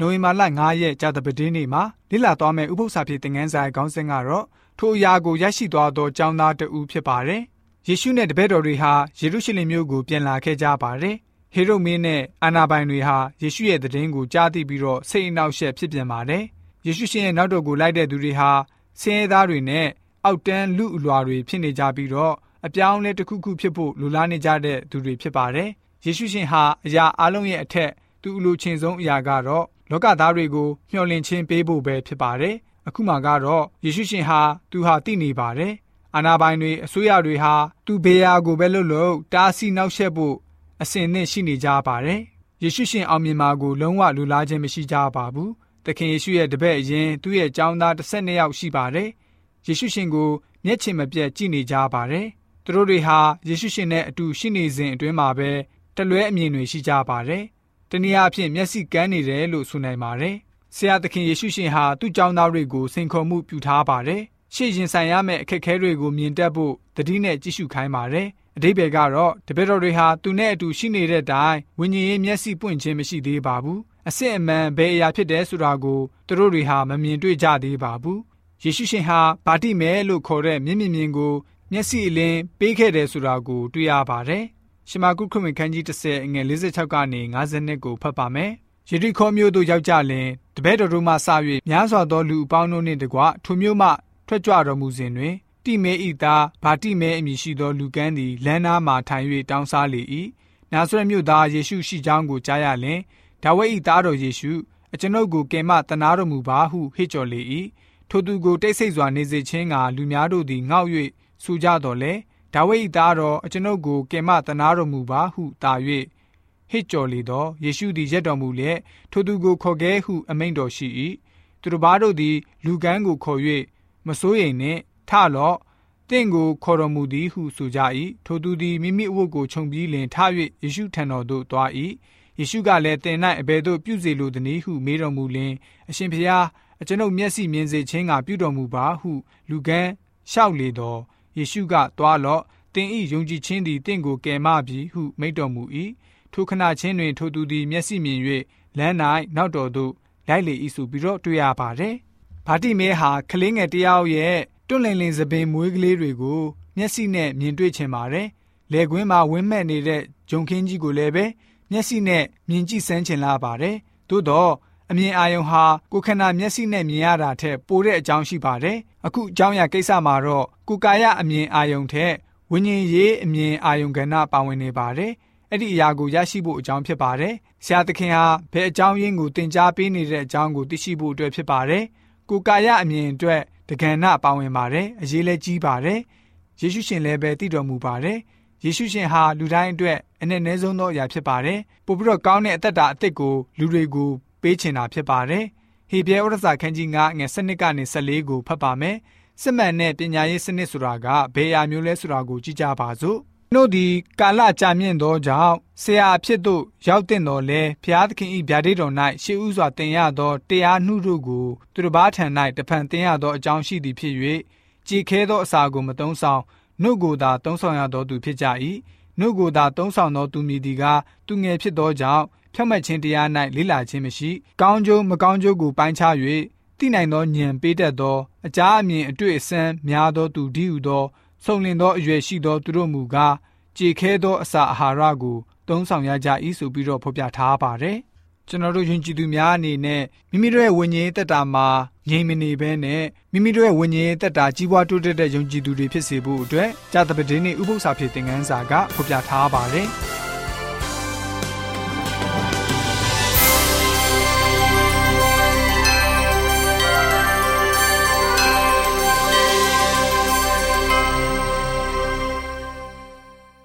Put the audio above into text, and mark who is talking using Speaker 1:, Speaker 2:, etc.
Speaker 1: နိုဝင်ဘာလ9ရက်ကြာသပတေးနေ့မှာလိလာသွားမယ့်ဥပုသ္စာဖြစ်သင်ခန်းစာခေါင်းစဉ်ကတော့ထိုအရာကိုရရှိသွားသောကျောင်းသားတဦးဖြစ်ပါတယ်။ယေရှုနဲ့တပည့်တော်တွေဟာယေရုရှလင်မြို့ကိုပြန်လာခဲ့ကြပါတယ်။ဟေရုမင်းနဲ့အာနာပိုင်တွေဟာယေရှုရဲ့တည်င်းကိုကြားသိပြီးတော့စိတ်အနှောက်အယှက်ဖြစ်ပြန်ပါတယ်။ယေရှုရှင်ရဲ့နောက်တော်ကိုလိုက်တဲ့သူတွေဟာဆင်းရဲသားတွေနဲ့အောက်တန်းလူအလွာတွေဖြစ်နေကြပြီးတော့အပြောင်းလဲတစ်ခုခုဖြစ်ဖို့လူလားနေကြတဲ့သူတွေဖြစ်ပါတယ်။ယေရှုရှင်ဟာအရာအလုံးရဲ့အထက်သူအလိုချင်ဆုံးအရာကတော့ လောကသားတွေကိုမျှော်လင့်ခြင်းပေးဖို့ပဲဖြစ်ပါတယ်။အခုမှကတော့ယေရှုရှင်ဟာသူဟာတည်နေပါတယ်။အာနာပိုင်တွေအစိုးရတွေဟာသူဘေးရာကိုပဲလို့လို့တားဆီးနှောက်ယှက်ဖို့အစဉ်နဲ့ရှိနေကြပါတယ်။ယေရှုရှင်အောင်မြင်မှာကိုလုံးဝလူလားခြင်းမရှိကြပါဘူး။သခင်ယေရှုရဲ့တပည့်အရင်သူ့ရဲ့ចောင်းသား12ယောက်ရှိပါတယ်။ယေရှုရှင်ကိုမျက်ခြေမပြတ်ကြည့်နေကြပါတယ်။သူတို့တွေဟာယေရှုရှင်နဲ့အတူရှိနေစဉ်အတွင်းမှာပဲတလွဲအမြင်တွေရှိကြပါတယ်။ တနည်းအားဖြင့်မျက်စိကန်းနေတယ်လို့ဆိုနိုင်ပါတယ်။ဆရာသခင်ယေရှုရှင်ဟာသူ့ចောင်းသားတွေကိုစိန်ခေါ်မှုပြုထားပါတယ်။ရှေ့ရင်ဆိုင်ရမယ့်အခက်အခဲတွေကိုမြင်တတ်ဖို့တတိနဲ့ကြည့်ရှုခိုင်းပါတယ်။အတိပယ်ကတော့တပည့်တော်တွေဟာသူနဲ့အတူရှိနေတဲ့အတိုင်းဝိညာဉ်ရေးမျက်စိပွင့်ခြင်းမရှိသေးပါဘူး။အစစ်အမှန်ဘယ်အရာဖြစ်တယ်ဆိုတာကိုသူတို့တွေဟာမမြင်တွေ့ကြသေးပါဘူး။ယေရှုရှင်ဟာဗာတိမဲလို့ခေါ်တဲ့မြင့်မြင့်မြင့်ကိုမျက်စိအလင်းပေးခဲ့တယ်ဆိုတာကိုတွေ့ရပါတယ်။ ရှမာကုခရစ်ခန်းကြီး30အငယ်46ကနေ52ကိုဖတ်ပါမယ်။ယေရီခေါမြို့သို့ရောက်ကြလင်တပည့်တော်တို့မှစ၍များစွာသောလူအပေါင်းတို့နှင့်တကွထိုမြို့မှထွက်ကြွတော်မူစဉ်တွင်တိမဲဤသားဗာတိမဲအမည်ရှိသောလူကန်းသည်လမ်းနားမှထိုင်၍တောင်းစားလေ၏။နာဇရက်မြို့သားယေရှုရှိကြောင်းကိုကြားရလင်ဒါဝိဒ်ဤသားတော်ယေရှုအကျွန်ုပ်ကိုကယ်မတနာတော်မူပါဟုဟစ်ကြော်လေ၏။ထိုသူကိုတိတ်ဆိတ်စွာနေစေခြင်းကလူများတို့သည်ငေါ့၍ဆူကြတော်လဲ ဒါဝိဒ်၏သားတော်အကျွန်ုပ်ကိုကယ်မတနာတော်မူပါဟုတာ၍ဟစ်ကြော်လေသောယေရှုသည်ရက်တော်မူလျက်ထိုသူကိုခေါ်ခဲ့ဟုအမိန့်တော်ရှိ၏သူတို့ဘာတို့သည် လူကန်းကိုခေါ်၍မစိုးရိမ်နှင့်ထလော့တင့်ကိုခေါ်တော်မူသည်ဟုဆိုကြ၏ထိုသူသည်မိမိအဝတ်ကိုခြုံပြီးလင်ထ၍ယေရှုထံတော်သို့သွား၏ယေရှုကလည်းတင်၌အဘယ်သို့ပြုစေလိုသနည်းဟုမေးတော်မူလင်အရှင်ဖျားအကျွန်ုပ်မျက်စိမြင်စေခြင်းကပြုတော်မူပါဟုလူကန်းလျှောက်လေတော် ယေရှုကသွားလော့သင်၏ယုံကြည်ခြင်းသည်တင့်ကိုကယ်မပြီဟုမိန့်တော်မူ၏ထိုခဏချင်းတွင်ထိုသူသည်မျက်စိမြင်၍လမ်း၌နောက်တော်သို့လိုက်လေ၏ဆိုပြီးတော့တွေ့ရပါတယ်ဗာတိမဲဟာကလေးငယ်တယောက်ရဲ့တွန့်လင်လင်သပင်မွေးကလေးတွေကိုမျက်စိနဲ့မြင်တွေ့ချင်ပါတယ်။လယ်ကွင်းမှာဝင်းမဲ့နေတဲ့ဂျုံခင်းကြီးကိုလည်းပဲမျက်စိနဲ့မြင်ကြည့်စမ်းချင်လာပါတယ်။သို့တော့ အမြင်အာရုံဟာကိုခန္ဓာမျက်စိနဲ့မြင်ရတာထက်ပိုတဲ့အကြောင်းရှိပါတယ်။အခုအကြောင်းအရာကိစ္စမှာတော့ကိုကာယအမြင်အာရုံထက်ဝိညာဉ်ရေးအမြင်အာရုံကဏ္ဍပါဝင်နေပါတယ်။အဲ့ဒီအရာကိုရရှိဖို့အကြောင်းဖြစ်ပါတယ်။ဆရာသခင်ဟာဘယ်အကြောင်းရင်းကိုသင်ကြားပေးနေတဲ့အကြောင်းကိုသိရှိဖို့အတွက်ဖြစ်ပါတယ်။ကိုကာယအမြင်အတွက်တက္ကဏပါဝင်ပါတယ်။အရေးလဲကြီးပါတယ်။ယေရှုရှင်လည်းပဲတည်တော်မူပါတယ်။ယေရှုရှင်ဟာလူတိုင်းအတွက်အနည်းနည်းဆုံးသောအရာဖြစ်ပါတယ်။ပို့ပြီးတော့ကောင်းတဲ့အသက်တာအသစ်ကိုလူတွေကို ပေးချင်တာဖြစ်ပါတယ်။ဟေပြဲဩရစာခန်းကြီး9ငွေ7ကနေ14ကိုဖတ်ပါမယ်။စစ်မှန်တဲ့ပညာရေးစနစ်ဆိုတာကဘယ်အရာမျိုးလဲဆိုတာကိုကြည့်ကြပါစို့။တို့ဒီကာလကြာမြင့်သောကြောင့်ဆရာအဖြစ်သို့ရောက်တဲ့တော်လဲဖျားသခင်ဤဗျာဒိတ်တော်၌ရှေးဥစွာတင်ရသောတရားနှုတို့ကိုသူတစ်ပါးထံ၌တဖန်တင်ရသောအကြောင်းရှိသည်ဖြစ်၍ကြည်ခဲသောအစာကိုမတုံးဆောင်နှုတ်ကိုသာတုံးဆောင်ရသောသူဖြစ်ကြ၏နှုတ်ကိုသာတုံးဆောင်သောသူမည်ဒီကသူငယ်ဖြစ်သောကြောင့် ဖြောက်မှတ်ခြင်းတရား၌လိလာခြင်းမရှိကောင်းကျိုးမကောင်းကျိုးကိုပိုင်းခြား၍သိနိုင်သောဉာဏ်ပေးတတ်သောအကြအမြင်အတွေ့အစမ်းများသောသူဒီဟုသောဆုံလင်သောအရွယ်ရှိသောသူတို့မူကားကြေခဲသောအစာအာဟာရကိုသုံးဆောင်ရကြ၏ဆိုပြီးတော့ဖော်ပြထားပါတယ်ကျွန်တော်တို့ယဉ်ကျေးသူများအနေနဲ့မိမိတို့ရဲ့ဝိညာဉ်သက်တာမှာငြိမ်မနေဘဲနဲ့မိမိတို့ရဲ့ဝိညာဉ်သက်တာကြီးပွားတိုးတက်တဲ့ယုံကြည်သူတွေဖြစ်စေဖို့အတွက်ကြာတပဒင်းနေဥပု္ပ္ပစာဖြစ်တဲ့ငန်းစာကဖော်ပြထားပါတယ်။